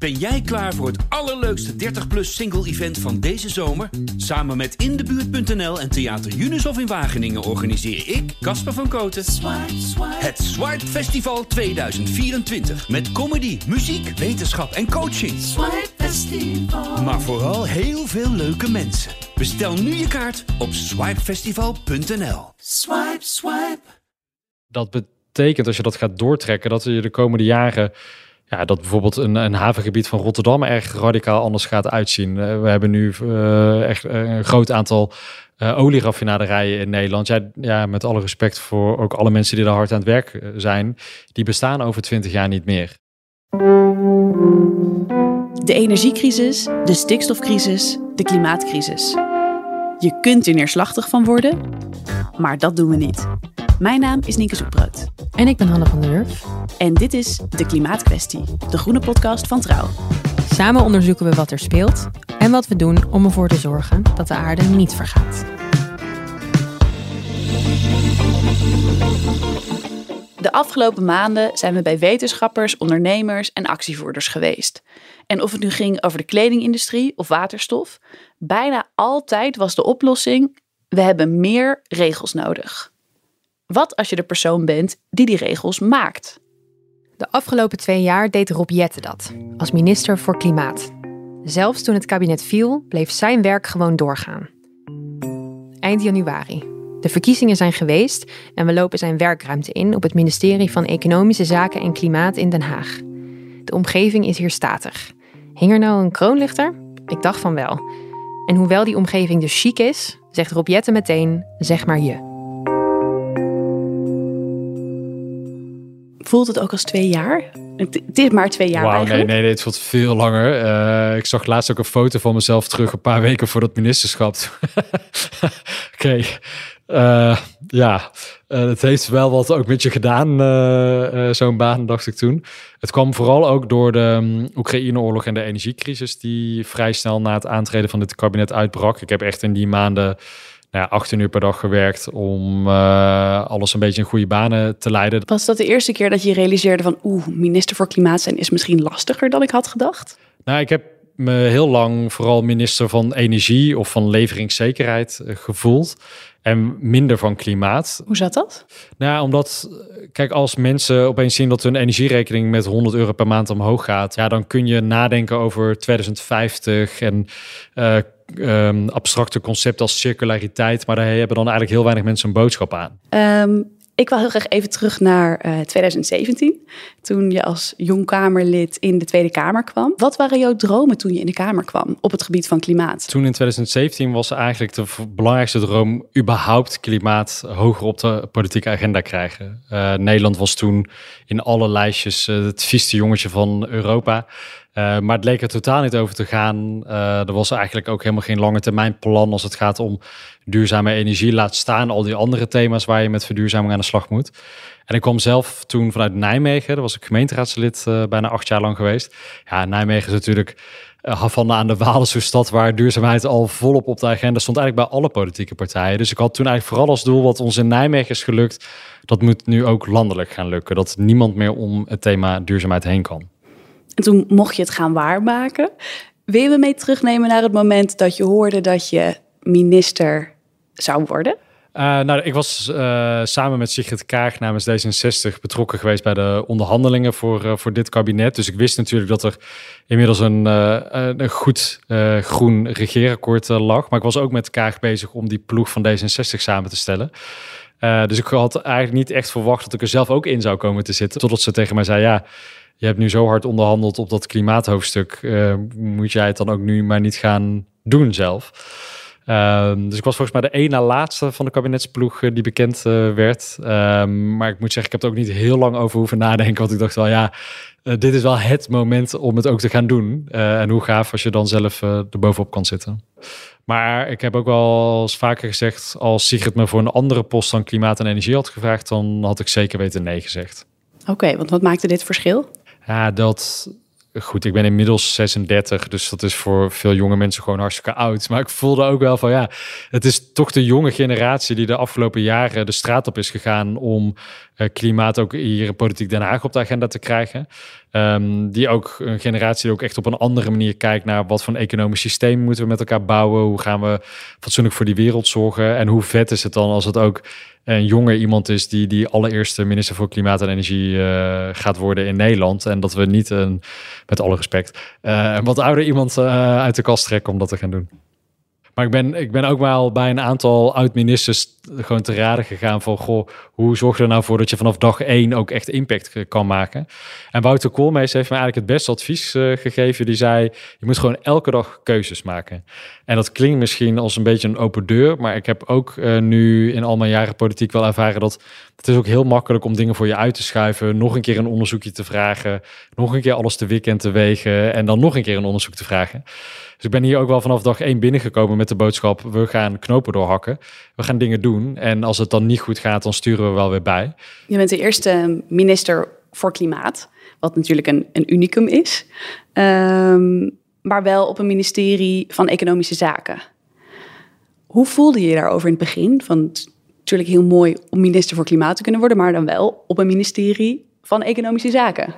Ben jij klaar voor het allerleukste 30-plus single-event van deze zomer? Samen met Indebuurt.nl en Theater Unisof in Wageningen organiseer ik, Casper van Koten, het Swipe Festival 2024. Met comedy, muziek, wetenschap en coaching. Maar vooral heel veel leuke mensen. Bestel nu je kaart op swipefestival.nl. Swipe, swipe. Dat betekent, als je dat gaat doortrekken, dat je de komende jaren ja, dat bijvoorbeeld een, een havengebied van Rotterdam erg radicaal anders gaat uitzien. Uh, we hebben nu uh, echt een groot aantal uh, olieraffinaderijen in Nederland. Ja, ja, met alle respect voor ook alle mensen die daar hard aan het werk zijn, die bestaan over twintig jaar niet meer. De energiecrisis, de stikstofcrisis, de klimaatcrisis. Je kunt er neerslachtig van worden, maar dat doen we niet. Mijn naam is Nienke Zoekbrood. En ik ben Hanne van der Wurf. En dit is De Klimaatkwestie, de groene podcast van Trouw. Samen onderzoeken we wat er speelt en wat we doen om ervoor te zorgen dat de aarde niet vergaat. De afgelopen maanden zijn we bij wetenschappers, ondernemers en actievoerders geweest. En of het nu ging over de kledingindustrie of waterstof, bijna altijd was de oplossing: we hebben meer regels nodig. Wat als je de persoon bent die die regels maakt? De afgelopen twee jaar deed Rob Jette dat, als minister voor Klimaat. Zelfs toen het kabinet viel, bleef zijn werk gewoon doorgaan. Eind januari. De verkiezingen zijn geweest en we lopen zijn werkruimte in op het ministerie van Economische Zaken en Klimaat in Den Haag. De omgeving is hier statig. Hing er nou een kroonlichter? Ik dacht van wel. En hoewel die omgeving dus chic is, zegt Rob Jette meteen: zeg maar je. Voelt het ook als twee jaar? Het, het is maar twee jaar Wauw, nee, eigenlijk. nee, nee, het voelt veel langer. Uh, ik zag laatst ook een foto van mezelf terug, een paar weken voor dat ministerschap. Oké, okay. uh, ja, uh, het heeft wel wat ook met je gedaan, zo'n baan, dacht ik toen. Het kwam vooral ook door de um, Oekraïne-oorlog en de energiecrisis, die vrij snel na het aantreden van dit kabinet uitbrak. Ik heb echt in die maanden nou ja, 18 uur per dag gewerkt om uh, alles een beetje in goede banen te leiden. Was dat de eerste keer dat je realiseerde van oeh, minister voor klimaat zijn is misschien lastiger dan ik had gedacht? Nou, ik heb me heel lang vooral minister van energie of van leveringszekerheid uh, gevoeld. En minder van klimaat. Hoe zat dat? Nou, omdat, kijk, als mensen opeens zien dat hun energierekening met 100 euro per maand omhoog gaat, ja, dan kun je nadenken over 2050 en uh, um, abstracte concepten als circulariteit, maar daar hebben dan eigenlijk heel weinig mensen een boodschap aan. Um, ik wil heel graag even terug naar uh, 2017, toen je als jong Kamerlid in de Tweede Kamer kwam. Wat waren jouw dromen toen je in de Kamer kwam op het gebied van klimaat? Toen in 2017 was eigenlijk de belangrijkste droom überhaupt klimaat hoger op de politieke agenda krijgen. Uh, Nederland was toen in alle lijstjes uh, het vieste jongetje van Europa. Uh, maar het leek er totaal niet over te gaan. Uh, er was eigenlijk ook helemaal geen lange termijn plan als het gaat om duurzame energie. Laat staan al die andere thema's waar je met verduurzaming aan de slag moet. En ik kwam zelf toen vanuit Nijmegen. Daar was ik gemeenteraadslid uh, bijna acht jaar lang geweest. Ja, Nijmegen is natuurlijk van aan de Waalse stad waar duurzaamheid al volop op de agenda stond. Eigenlijk bij alle politieke partijen. Dus ik had toen eigenlijk vooral als doel wat ons in Nijmegen is gelukt. Dat moet nu ook landelijk gaan lukken. Dat niemand meer om het thema duurzaamheid heen kan. En toen mocht je het gaan waarmaken. Wil je me mee terugnemen naar het moment dat je hoorde dat je minister zou worden? Uh, nou, ik was uh, samen met Sigrid Kaag namens D66 betrokken geweest bij de onderhandelingen voor, uh, voor dit kabinet. Dus ik wist natuurlijk dat er inmiddels een, een goed groen regeerakkoord lag. Maar ik was ook met Kaag bezig om die ploeg van D66 samen te stellen. dus ik had eigenlijk niet echt verwacht dat ik er zelf ook in zou komen te zitten. Totdat ze tegen mij zei, ja, je hebt nu zo hard onderhandeld op dat klimaathoofdstuk. Uh, moet jij het dan ook nu maar niet gaan doen zelf? Uh, dus ik was volgens mij de na laatste van de kabinetsploeg uh, die bekend uh, werd. Ehm, maar ik moet zeggen, ik heb er ook niet heel lang over hoeven nadenken. Want ik dacht wel, ja, dit is wel het moment om het ook te gaan doen. en hoe gaaf als je dan zelf er bovenop kan zitten. Maar ik heb ook wel eens vaker gezegd, als Sigrid me voor een andere post dan klimaat en energie had gevraagd, dan had ik zeker weten nee gezegd. Oké, want wat maakte dit verschil? Ja, dat. Goed, ik ben inmiddels 36, dus dat is voor veel jonge mensen gewoon hartstikke oud. Maar ik voelde ook wel van ja, het is toch de jonge generatie die de afgelopen jaren de straat op is gegaan om uh, klimaat ook hier in Politiek Den Haag op de agenda te krijgen. Um, die ook een generatie die ook echt op een andere manier kijkt naar wat voor een economisch systeem moeten we met elkaar bouwen. Hoe gaan we fatsoenlijk voor die wereld zorgen? En hoe vet is het dan als het ook een jonge iemand is die die allereerste minister voor Klimaat en Energie uh, gaat worden in Nederland. En dat we niet een, met alle respect, een wat ouder iemand uh, uit de kast trekken om dat te gaan doen. Maar ik ben, ik ben ook wel bij een aantal oud-ministers gewoon te raden gegaan van... Goh, hoe zorg je er nou voor dat je vanaf dag één ook echt impact kan maken? En Wouter Koolmees heeft me eigenlijk het beste advies uh, gegeven. Die zei, je moet gewoon elke dag keuzes maken. En dat klinkt misschien als een beetje een open deur... maar ik heb ook uh, nu in al mijn jaren politiek wel ervaren dat... het is ook heel makkelijk om dingen voor je uit te schuiven... nog een keer een onderzoekje te vragen... nog een keer alles te weekend te wegen... en dan nog een keer een onderzoek te vragen... Dus ik ben hier ook wel vanaf dag één binnengekomen met de boodschap: we gaan knopen doorhakken. We gaan dingen doen. En als het dan niet goed gaat, dan sturen we wel weer bij. Je bent de eerste minister voor klimaat, wat natuurlijk een, een unicum is. Um, maar wel op een ministerie van Economische Zaken. Hoe voelde je je daarover in het begin? Van natuurlijk heel mooi om minister voor klimaat te kunnen worden, maar dan wel op een ministerie van Economische Zaken.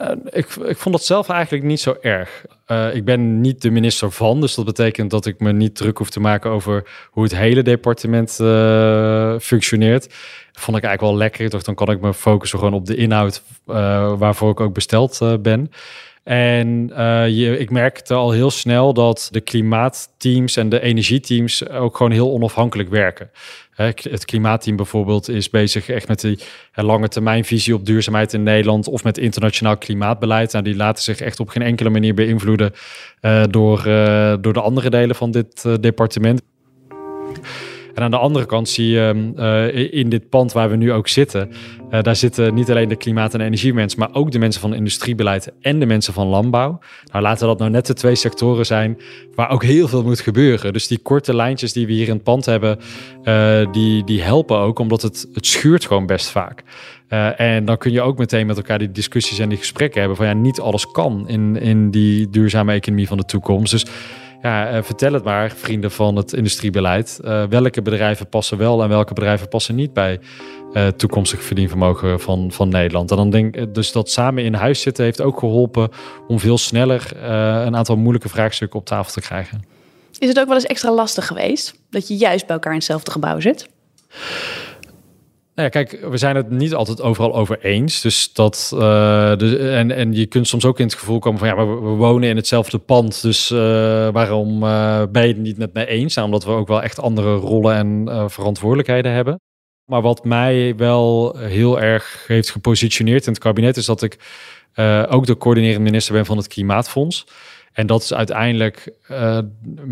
Uh, ik, ik vond dat zelf eigenlijk niet zo erg. Uh, ik ben niet de minister van, dus dat betekent dat ik me niet druk hoef te maken over hoe het hele departement uh, functioneert. Vond ik eigenlijk wel lekker, toch dan kan ik me focussen gewoon op de inhoud waarvoor ik ook besteld ben. En uh, je, ik merkte al heel snel dat de klimaatteams en de energieteams ook gewoon heel onafhankelijk werken. Het klimaatteam bijvoorbeeld is bezig echt met die lange termijn visie op duurzaamheid in Nederland of met internationaal klimaatbeleid. Nou, die laten zich echt op geen enkele manier beïnvloeden uh, door, door de andere delen van dit departement. En aan de andere kant zie je uh, in dit pand waar we nu ook zitten, uh, daar zitten niet alleen de klimaat- en energiemensen, maar ook de mensen van industriebeleid en de mensen van landbouw. Nou, laten dat nou net de twee sectoren zijn waar ook heel veel moet gebeuren. Dus die korte lijntjes die we hier in het pand hebben, uh, die, die helpen ook, omdat het, het schuurt gewoon best vaak. En dan kun je ook meteen met elkaar die discussies en die gesprekken hebben van ja, niet alles kan in, in die duurzame economie van de toekomst. Dus ja, uh, vertel het maar, vrienden van het industriebeleid. Uh, welke bedrijven passen wel en welke bedrijven passen niet bij uh, toekomstig verdienvermogen van, van Nederland? En dan denk ik dus dat samen in huis zitten heeft ook geholpen om veel sneller een aantal moeilijke vraagstukken op tafel te krijgen. Is het ook wel eens extra lastig geweest dat je juist bij elkaar in hetzelfde gebouw zit? Nou ja, kijk, we zijn het niet altijd overal over eens. Dus dat, dus, en, en je kunt soms ook in het gevoel komen van ja, maar we, wonen in hetzelfde pand. Dus uh, waarom uh, ben je het niet met mij eens? Nou, omdat we ook wel echt andere rollen en verantwoordelijkheden hebben. Maar wat mij wel heel erg heeft gepositioneerd in het kabinet, is dat ik ook de coördinerende minister ben van het Klimaatfonds. En dat is uiteindelijk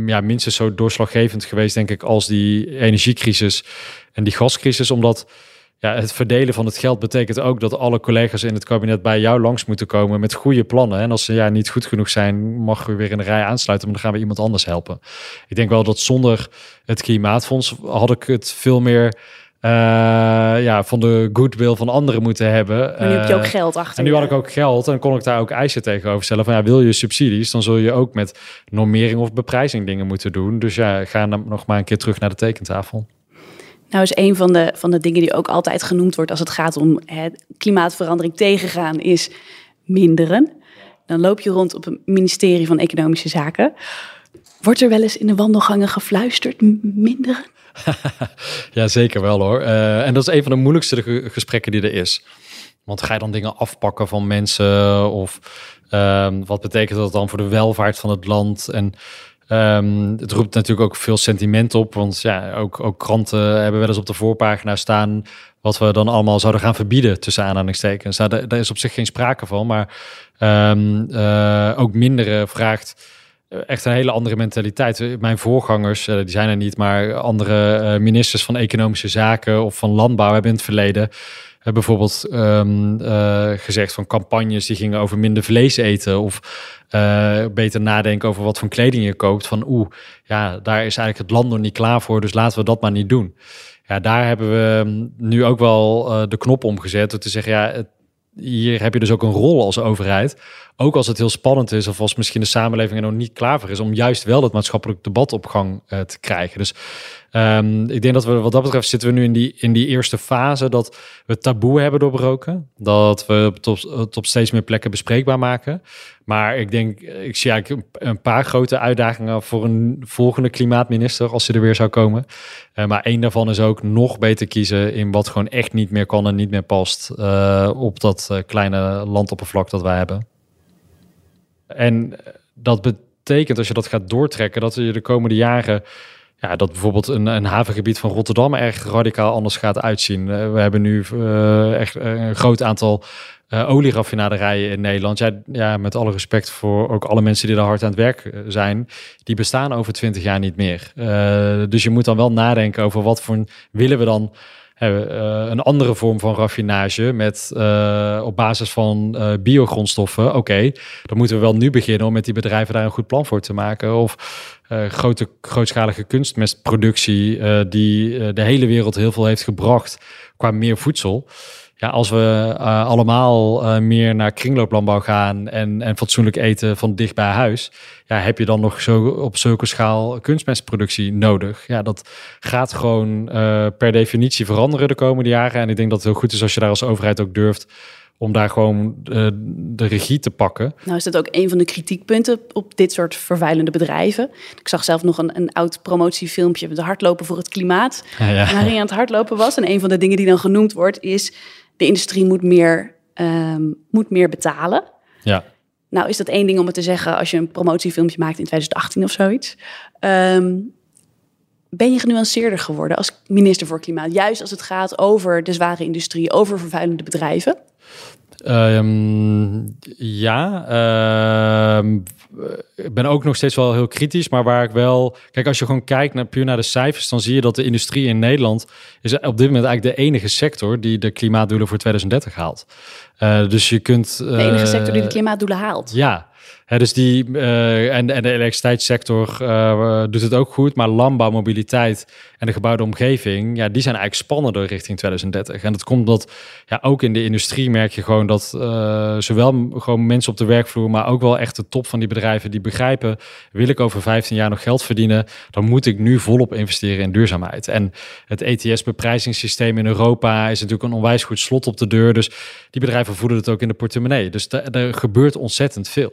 ja, minstens zo doorslaggevend geweest, denk ik, als die energiecrisis en die gascrisis. Omdat ja, het verdelen van het geld betekent ook dat alle collega's in het kabinet bij jou langs moeten komen met goede plannen. En als ze ja, niet goed genoeg zijn, mag u weer in de rij aansluiten, maar dan gaan we iemand anders helpen. Ik denk wel dat zonder het Klimaatfonds had ik het veel meer uh, ja, van de goodwill van anderen moeten hebben. Maar nu heb je ook geld achter. En nu had ik ook geld en kon ik daar ook eisen tegenover stellen. Van ja, wil je subsidies, dan zul je ook met normering of beprijzing dingen moeten doen. Dus ja, ga dan nog maar een keer terug naar de tekentafel. Nou is een van de, van de dingen die ook altijd genoemd wordt als het gaat om het klimaatverandering tegengaan, is minderen. Dan loop je rond op het ministerie van Economische Zaken. Wordt er wel eens in de wandelgangen gefluisterd, minderen? ja, zeker wel hoor. Uh, en dat is een van de moeilijkste gesprekken die er is. Want ga je dan dingen afpakken van mensen? Of um, wat betekent dat dan voor de welvaart van het land? En um, het roept natuurlijk ook veel sentiment op. Want ja, ook, ook kranten hebben wel eens op de voorpagina staan wat we dan allemaal zouden gaan verbieden tussen aanhalingstekens. Nou, daar, is op zich geen sprake van. Maar um, uh, ook minderen vraagt echt een hele andere mentaliteit. Mijn voorgangers, die zijn er niet, maar andere ministers van Economische Zaken of van Landbouw hebben in het verleden bijvoorbeeld um, uh, gezegd van campagnes die gingen over minder vlees eten of uh, beter nadenken over wat voor kleding je koopt. Van oeh, ja, daar is eigenlijk het land nog niet klaar voor, dus laten we dat maar niet doen. Ja, daar hebben we nu ook wel de knop omgezet door te zeggen, ja, hier heb je dus ook een rol als overheid. Ook als het heel spannend is of als misschien de samenleving er nog niet klaar voor is om juist wel het maatschappelijk debat op gang te krijgen. Dus Ehm, ik denk dat we wat dat betreft zitten we nu in die, in die eerste fase dat we taboe hebben doorbroken. Dat we het op, steeds meer plekken bespreekbaar maken. Maar ik denk, ik zie eigenlijk een paar grote uitdagingen voor een volgende klimaatminister als ze er weer zou komen. Uh, maar één daarvan is ook nog beter kiezen in wat gewoon echt niet meer kan en niet meer past uh, op dat uh, kleine landoppervlak dat wij hebben. En dat betekent als je dat gaat doortrekken, dat je de komende jaren ja, dat bijvoorbeeld een, een havengebied van Rotterdam erg radicaal anders gaat uitzien. we hebben nu echt een groot aantal uh, olieraffinaderijen in Nederland. Ja, ja, met alle respect voor ook alle mensen die daar hard aan het werk eh, zijn, die bestaan over twintig jaar niet meer. Uh, dus je moet dan wel nadenken over wat voor willen we dan. Uh, een andere vorm van raffinage met op basis van biogrondstoffen. Oké, dan moeten we wel nu beginnen om met die bedrijven daar een goed plan voor te maken. Of grote, grootschalige kunstmestproductie die de hele wereld heel veel heeft gebracht qua meer voedsel ja, als we allemaal meer naar kringlooplandbouw gaan en, en fatsoenlijk eten van dicht bij huis, ja, heb je dan nog zo op zulke schaal kunstmestproductie nodig? Ja, dat gaat gewoon per definitie veranderen de komende jaren. En ik denk dat het heel goed is als je daar als overheid ook durft om daar gewoon de regie te pakken. Nou is dat ook een van de kritiekpunten op dit soort vervuilende bedrijven. Ik zag zelf nog een, een oud promotiefilmpje, de hardlopen voor het klimaat, ja, ja. waarin aan het hardlopen was. En een van de dingen die dan genoemd wordt is de industrie moet meer, um, moet meer betalen. Ja. Nou is dat één ding om het te zeggen als je een promotiefilmpje maakt in 2018 of zoiets. Um, ben je genuanceerder geworden als minister voor Klimaat? Juist als het gaat over de zware industrie, over vervuilende bedrijven? Um, ja, uh, ik ben ook nog steeds wel heel kritisch, maar waar ik wel... Kijk, als je gewoon kijkt naar, puur naar de cijfers, dan zie je dat de industrie in Nederland is op dit moment eigenlijk de enige sector die de klimaatdoelen voor 2030 haalt. Uh, dus je kunt... Uh, de enige sector die de klimaatdoelen haalt? Ja, dus die, uh, en, en de elektriciteitssector uh, doet het ook goed, maar landbouw, mobiliteit en de gebouwde omgeving, ja, die zijn eigenlijk spannender richting 2030. En dat komt omdat, ja, ook in de industrie merk je gewoon dat uh, zowel gewoon mensen op de werkvloer, maar ook wel echt de top van die bedrijven die begrijpen, wil ik over 15 jaar nog geld verdienen, dan moet ik nu volop investeren in duurzaamheid. En het ETS-beprijzingssysteem in Europa is natuurlijk een onwijs goed slot op de deur. Dus die bedrijven voelen het ook in de portemonnee. Dus er gebeurt ontzettend veel.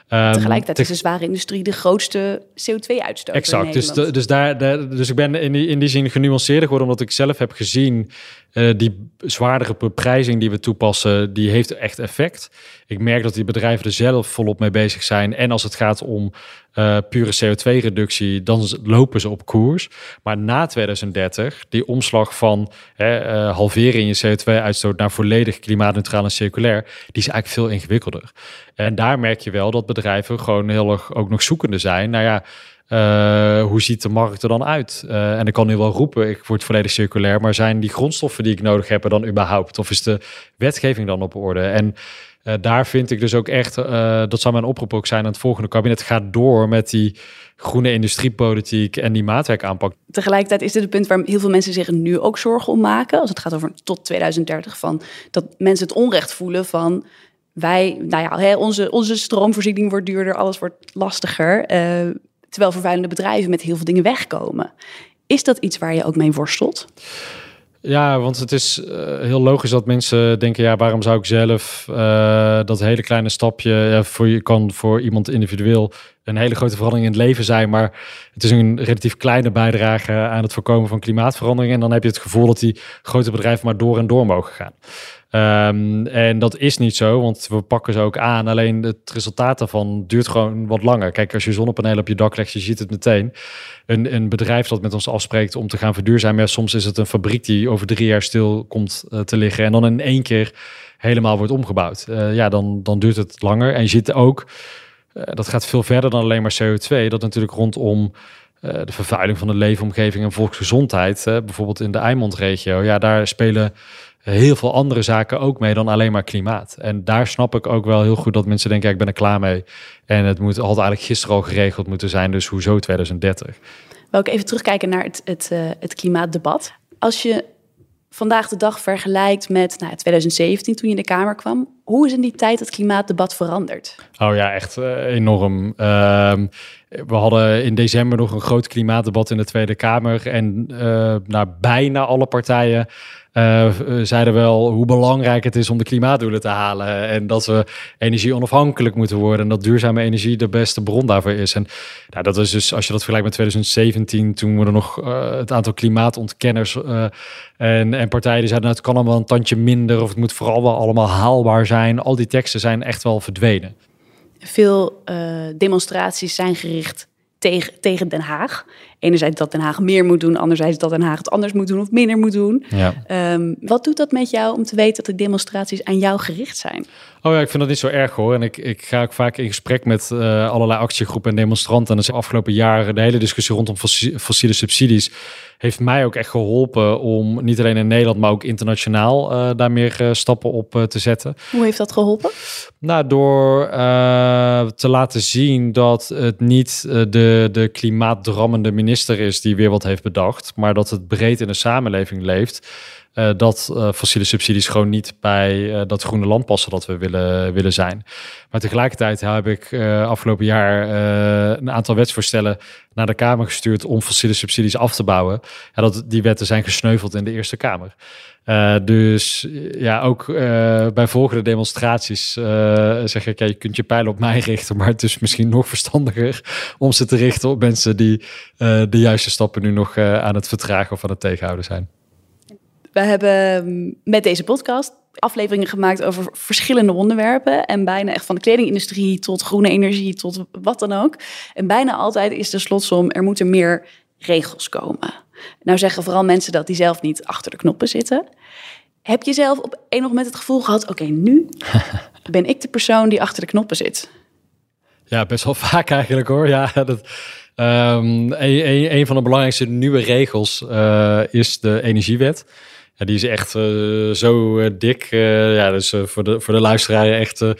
Tegelijkertijd is de zware industrie de grootste CO2-uitstoot. Exact. Dus, dus, daar, dus ik ben in die, in die zin genuanceerder geworden, omdat ik zelf heb gezien uh, die zwaardere beprijzing die we toepassen, die heeft echt effect. Ik merk dat die bedrijven er zelf volop mee bezig zijn. En als het gaat om uh, pure CO2-reductie, dan lopen ze op koers. Maar na 2030, die omslag van hè, uh, halveren in je CO2-uitstoot naar volledig klimaatneutraal en circulair, die is eigenlijk veel ingewikkelder. En daar merk je wel dat bedrijven gewoon heel erg ook nog zoekende zijn. Nou ja, uh, hoe ziet de markt er dan uit? Uh, en ik kan nu wel roepen, ik word volledig circulair, maar zijn die grondstoffen die ik nodig heb er dan überhaupt? Of is de wetgeving dan op orde? En uh, daar vind ik dus ook echt, dat zou mijn oproep ook zijn aan het volgende kabinet, gaat door met die groene industriepolitiek en die maatwerkaanpak. Tegelijkertijd is dit een punt waar heel veel mensen zich nu ook zorgen om maken, als het gaat over tot 2030, van dat mensen het onrecht voelen van wij, nou ja, onze, onze stroomvoorziening wordt duurder, alles wordt lastiger terwijl vervuilende bedrijven met heel veel dingen wegkomen. Is dat iets waar je ook mee worstelt? Ja, want het is uh, heel logisch dat mensen denken: ja, waarom zou ik zelf uh, dat hele kleine stapje voor je kan voor iemand individueel een hele grote verandering in het leven zijn, maar het is een relatief kleine bijdrage aan het voorkomen van klimaatverandering. En dan heb je het gevoel dat die grote bedrijven maar door en door mogen gaan. Um, en dat is niet zo, want we pakken ze ook aan. Alleen het resultaat daarvan duurt gewoon wat langer. Kijk, als je zonnepanelen op je dak legt, je ziet het meteen. Een, een bedrijf dat met ons afspreekt om te gaan verduurzamen. Soms is het een fabriek die over drie jaar stil komt uh, te liggen. En dan in één keer helemaal wordt omgebouwd. Uh, ja, dan, dan duurt het langer. En je ziet ook, uh, dat gaat veel verder dan alleen maar CO2. Dat natuurlijk rondom de vervuiling van de leefomgeving en volksgezondheid. bijvoorbeeld in de Eimond-regio. Ja, daar spelen heel veel andere zaken ook mee dan alleen maar klimaat. En daar snap ik ook wel heel goed dat mensen denken, ja, ik ben er klaar mee. En het moet altijd eigenlijk gisteren al geregeld moeten zijn, dus hoezo 2030? Wil ik even terugkijken naar het, het, uh, het klimaatdebat. Als je vandaag de dag vergelijkt met nou, 2017 toen je in de Kamer kwam, Hoe is in die tijd het klimaatdebat veranderd? Oh ja, echt uh, enorm. Ehm, we hadden in december nog een groot klimaatdebat in de Tweede Kamer. En uh, nou, bijna alle partijen uh, zeiden wel hoe belangrijk het is om de klimaatdoelen te halen. En dat we energie onafhankelijk moeten worden. En dat duurzame energie de beste bron daarvoor is. En nou, dat is dus, als je dat vergelijkt met 2017, toen we er nog uh, het aantal klimaatontkenners uh, en, en partijen die zeiden, nou, het kan allemaal een tandje minder. Of het moet vooral wel allemaal haalbaar zijn. Al die teksten zijn echt wel verdwenen. Veel demonstraties zijn gericht tegen, tegen Den Haag. Enerzijds dat Den Haag meer moet doen, anderzijds dat Den Haag het anders moet doen of minder moet doen. Ja. Um, wat doet dat met jou om te weten dat de demonstraties aan jou gericht zijn? Oh ja, ik vind dat niet zo erg hoor. En ik, ik ga ook vaak in gesprek met uh, allerlei actiegroepen en demonstranten. En de afgelopen jaren de hele discussie rondom fossiele subsidies heeft mij ook echt geholpen om niet alleen in Nederland, maar ook internationaal uh, daar meer uh, stappen op uh, te zetten. Hoe heeft dat geholpen? Nou, door te laten zien dat het niet de, de klimaatdrammende minister is die weer wat heeft bedacht, maar dat het breed in de samenleving leeft. Uh, dat uh, fossiele subsidies gewoon niet bij uh, dat groene land passen dat we willen, willen zijn. Maar tegelijkertijd heb ik afgelopen jaar een aantal wetsvoorstellen naar de Kamer gestuurd om fossiele subsidies af te bouwen. En dat, die wetten zijn gesneuveld in de Eerste Kamer. dus ja, ook bij volgende demonstraties zeg ik, ja, je kunt je pijlen op mij richten, maar het is misschien nog verstandiger om ze te richten op mensen die de juiste stappen nu nog aan het vertragen of aan het tegenhouden zijn. We hebben met deze podcast afleveringen gemaakt over verschillende onderwerpen. En bijna echt van de kledingindustrie tot groene energie tot wat dan ook. En bijna altijd is de slotsom, er moeten meer regels komen. Nou zeggen vooral mensen dat die zelf niet achter de knoppen zitten. Heb je zelf op een moment het gevoel gehad, oké, nu ben ik de persoon die achter de knoppen zit? Ja, best wel vaak eigenlijk hoor. Ja, dat, um, een, een, van de belangrijkste nieuwe regels uh, is de energiewet die is echt uh, zo uh, dik. Uh, ja, dus voor, de, voor de luisteraar echt een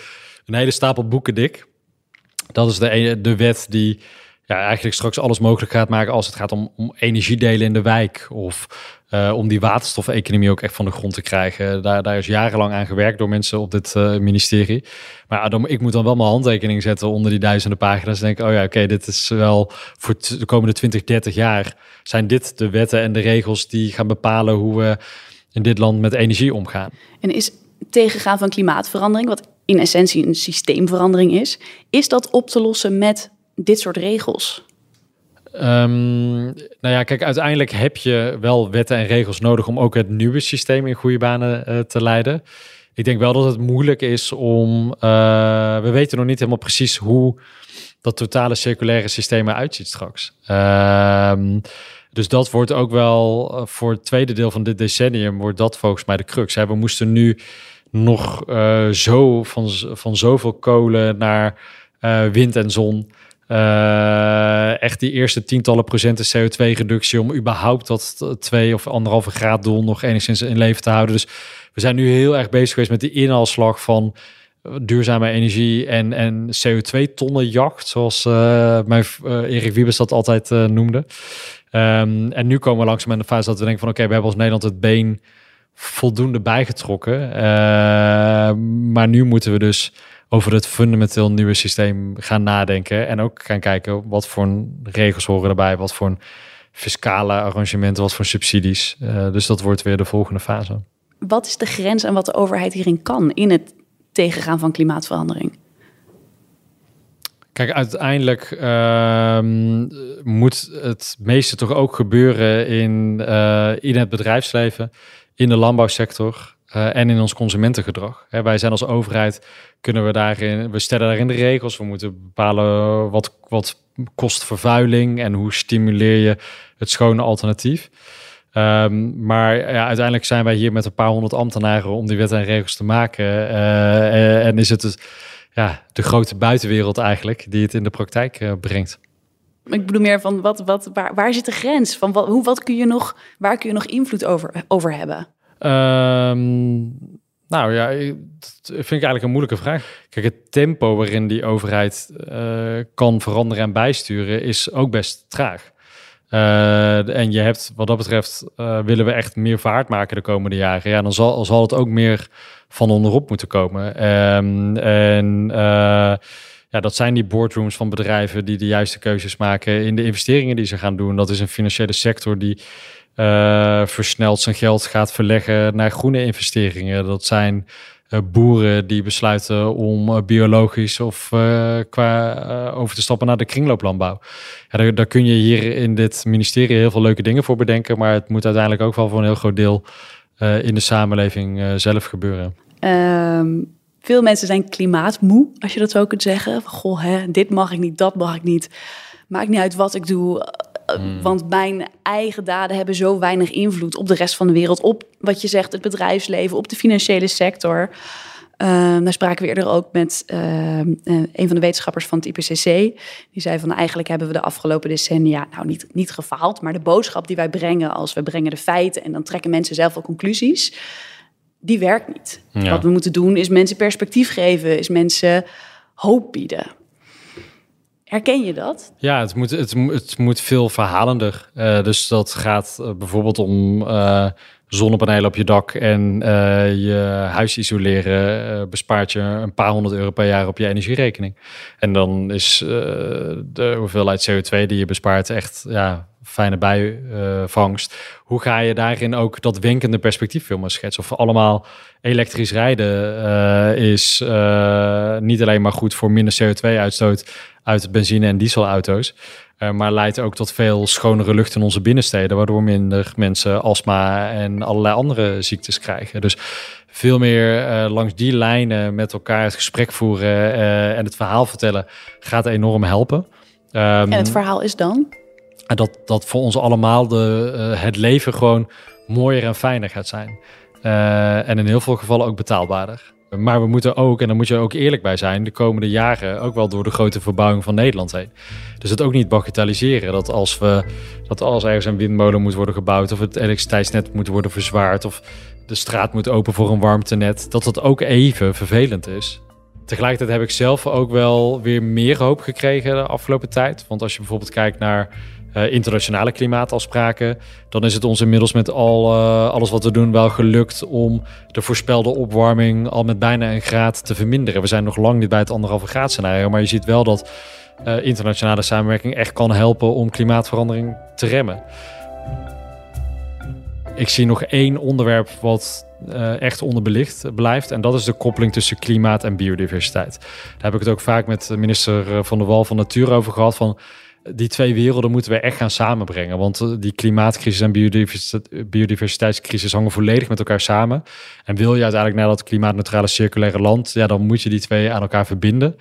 hele stapel boeken dik. Dat is de, de wet die ja, eigenlijk straks alles mogelijk gaat maken als het gaat om, om energiedelen in de wijk. Of om die waterstofeconomie ook echt van de grond te krijgen. Daar, daar is jarenlang aan gewerkt door mensen op dit ministerie. Maar dan, ik moet dan wel mijn handtekening zetten onder die duizenden pagina's. En denk oh ja, oké, dit is wel voor de komende 20, 30 jaar. Zijn dit de wetten en de regels die gaan bepalen hoe we in dit land met energie omgaan. En is tegengaan van klimaatverandering, wat in essentie een systeemverandering is, is dat op te lossen met dit soort regels? Um, nou ja, kijk, uiteindelijk heb je wel wetten en regels nodig om ook het nieuwe systeem in goede banen uh, te leiden. Ik denk wel dat het moeilijk is om. Uh, we weten nog niet helemaal precies hoe dat totale circulaire systeem eruit ziet straks. Uh, dus dat wordt ook wel eh, voor het tweede deel van dit decennium, wordt dat volgens mij de crux. We moesten nu nog uh, zo van, van zoveel kolen naar uh, wind en zon. Echt die eerste tientallen procenten CO2-reductie om überhaupt dat twee of anderhalve graad doel nog enigszins in leven te houden. Dus we zijn nu heel erg bezig geweest met die inhaalslag van duurzame energie en, en CO2-tonnen jacht, zoals uh, mijn Erik Wiebes dat altijd noemde. Um, en nu komen we langzaam in de fase dat we denken van oké, we hebben als Nederland het been voldoende bijgetrokken. Uh, maar nu moeten we dus over het fundamenteel nieuwe systeem gaan nadenken. En ook gaan kijken wat voor regels horen erbij, wat voor fiscale arrangementen, wat voor subsidies. Dus dat wordt weer de volgende fase. Wat is de grens en wat de overheid hierin kan in het tegengaan van klimaatverandering? Kijk, uiteindelijk uh, moet het meeste toch ook gebeuren in, uh, in het bedrijfsleven, in de landbouwsector uh, en in ons consumentengedrag. Hè, wij zijn als overheid, kunnen we daarin, we stellen daarin de regels. We moeten bepalen wat, wat kost vervuiling en hoe stimuleer je het schone alternatief. Um, maar ja, uiteindelijk zijn wij hier met een paar honderd ambtenaren om die wet en regels te maken. Uh, en is het dus ja, de grote buitenwereld eigenlijk die het in de praktijk uh, brengt. Ik bedoel meer van wat, wat, waar, waar zit de grens? Van wat, hoe, wat kun je nog, waar kun je nog invloed over, over hebben? Um, nou ja, dat vind ik eigenlijk een moeilijke vraag. Kijk, het tempo waarin die overheid uh, kan veranderen en bijsturen is ook best traag. En je hebt, wat dat betreft, willen we echt meer vaart maken de komende jaren. Ja, dan zal, zal het ook meer van onderop moeten komen. Ehm, en ja, dat zijn die boardrooms van bedrijven die de juiste keuzes maken in de investeringen die ze gaan doen. Dat is een financiële sector die versneld zijn geld gaat verleggen naar groene investeringen. Dat zijn boeren die besluiten om uh, biologisch of qua over te stappen naar de kringlooplandbouw. Daar, daar, kun je hier in dit ministerie heel veel leuke dingen voor bedenken, maar het moet uiteindelijk ook wel voor een heel groot deel in de samenleving zelf gebeuren. Um veel mensen zijn klimaatmoe, als je dat zo kunt zeggen. Goh, hè, dit mag ik niet, dat mag ik niet. Maakt niet uit wat ik doe. Eh, hmm. Want mijn eigen daden hebben zo weinig invloed op de rest van de wereld. Op wat je zegt, het bedrijfsleven, op de financiële sector. Uh, daar spraken we eerder ook met uh, een van de wetenschappers van het IPCC. Die zei van eigenlijk hebben we de afgelopen decennia nou niet, niet gefaald. Maar de boodschap die wij brengen als we brengen de feiten en dan trekken mensen zelf wel conclusies die werkt niet. Wat we moeten doen is mensen perspectief geven, is mensen hoop bieden. Herken je dat? Ja, het moet, het, het moet veel verhalender. Uh, dus dat gaat uh, bijvoorbeeld om uh, zonnepanelen op je dak en je huis isoleren. bespaart je een paar honderd euro per jaar op je energierekening. En dan is de hoeveelheid CO2 die je bespaart echt ja, fijne bijvangst. Hoe ga je daarin ook dat wenkende perspectief filmen schetsen? Of allemaal elektrisch rijden uh, is uh, niet alleen maar goed voor minder CO2-uitstoot uit benzine- en dieselauto's. Uh, maar leidt ook tot veel schonere lucht in onze binnensteden, waardoor minder mensen astma en allerlei andere ziektes krijgen. Dus veel meer langs die lijnen met elkaar het gesprek voeren en het verhaal vertellen gaat enorm helpen. Um, en het verhaal is dan? Dat, dat voor ons allemaal de, uh, het leven gewoon mooier en fijner gaat zijn. Uh, en in heel veel gevallen ook betaalbaarder. Maar we moeten ook, en daar moet je ook eerlijk bij zijn, de komende jaren ook wel door de grote verbouwing van Nederland heen. Dus het ook niet bagatelliseren. Dat als, we, dat als ergens een windmolen moet worden gebouwd, of het elektriciteitsnet moet worden verzwaard, of de straat moet open voor een warmtenet, dat dat ook even vervelend is. Tegelijkertijd heb ik zelf ook wel weer meer hoop gekregen de afgelopen tijd. Want als je bijvoorbeeld kijkt naar uh, internationale klimaatafspraken, dan is het ons inmiddels met al, uh, alles wat we doen wel gelukt om de voorspelde opwarming al met bijna een graad te verminderen. We zijn nog lang niet bij het anderhalve graad scenario, maar je ziet wel dat uh, internationale samenwerking echt kan helpen om klimaatverandering te remmen. Ik zie nog één onderwerp wat echt onderbelicht blijft. En dat is de koppeling tussen klimaat en biodiversiteit. Daar heb ik het ook vaak met minister Van der Wal van Natuur over gehad. Van die twee werelden moeten we echt gaan samenbrengen. Want eh, die klimaatcrisis en biodiversiteitscrisis hangen volledig met elkaar samen. En wil je uiteindelijk naar dat klimaatneutrale circulaire land, ja, dan moet je die twee aan elkaar verbinden.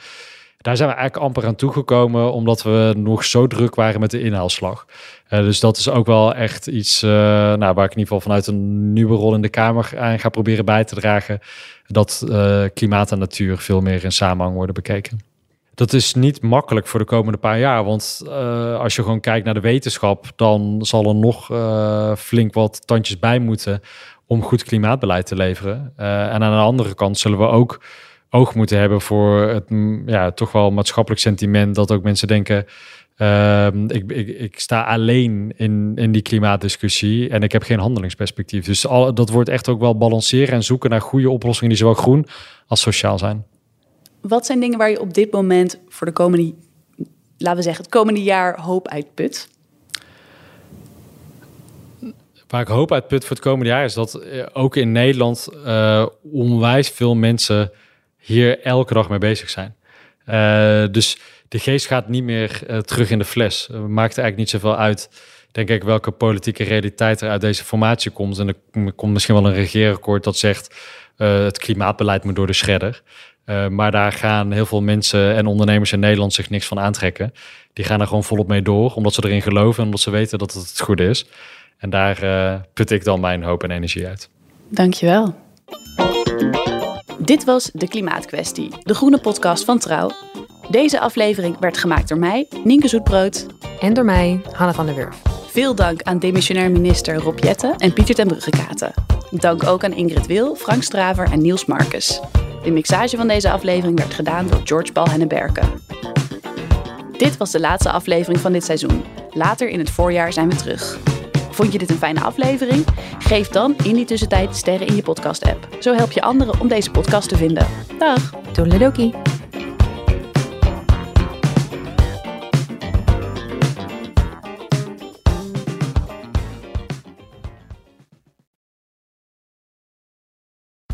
Daar zijn we eigenlijk amper aan toegekomen, omdat we nog zo druk waren met de inhaalslag. Uh, dus dat is ook wel echt iets uh, nou, waar ik in ieder geval vanuit een nieuwe rol in de Kamer aan ga proberen bij te dragen. Dat klimaat en natuur veel meer in samenhang worden bekeken dat is niet makkelijk voor de komende paar jaar. Want uh, als je gewoon kijkt naar de wetenschap, dan zal er nog uh, flink wat tandjes bij moeten om goed klimaatbeleid te leveren. Uh, en aan de andere kant zullen we ook oog moeten hebben voor het ja, toch wel maatschappelijk sentiment dat ook mensen denken. Ehm, ik, ik, ik, sta alleen in, in die klimaatdiscussie en ik heb geen handelingsperspectief. Dus dat wordt echt ook wel balanceren en zoeken naar goede oplossingen die zowel groen als sociaal zijn. Wat zijn dingen waar je op dit moment voor de komende, laten we zeggen, het komende jaar hoop uitput? Waar ik hoop uitput voor het komende jaar is dat eh, ook in Nederland uh, onwijs veel mensen hier elke dag mee bezig zijn. Uh, dus de geest gaat niet meer terug in de fles. Uh, maakt eigenlijk niet zoveel uit, denk ik, welke politieke realiteit er uit deze formatie komt. En er komt misschien wel een regeerakkoord dat zegt het klimaatbeleid moet door de shredder. Uh, maar daar gaan heel veel mensen en ondernemers in Nederland zich niks van aantrekken. Die gaan er gewoon volop mee door, omdat ze erin geloven en omdat ze weten dat het het goede is. En daar uh, put ik dan mijn hoop en energie uit. Dankjewel. Dit was De Klimaatkwestie, de groene podcast van Trouw. Deze aflevering werd gemaakt door mij, Nienke Zoetbrood. En door mij, Hanne van der Wurf. Veel dank aan demissionair minister Rob Jette en Pieter ten Bruggekaten. Dank ook aan Ingrid Wil, Frank Straver en Niels Marcus. De mixage van deze aflevering werd gedaan door George Paul Henneberken. Dit was de laatste aflevering van dit seizoen. Later in het voorjaar zijn we terug. Vond je dit een fijne aflevering? Geef dan in die tussentijd sterren in je podcast-app. Zo help je anderen om deze podcast te vinden. Dag! Toedeledokie.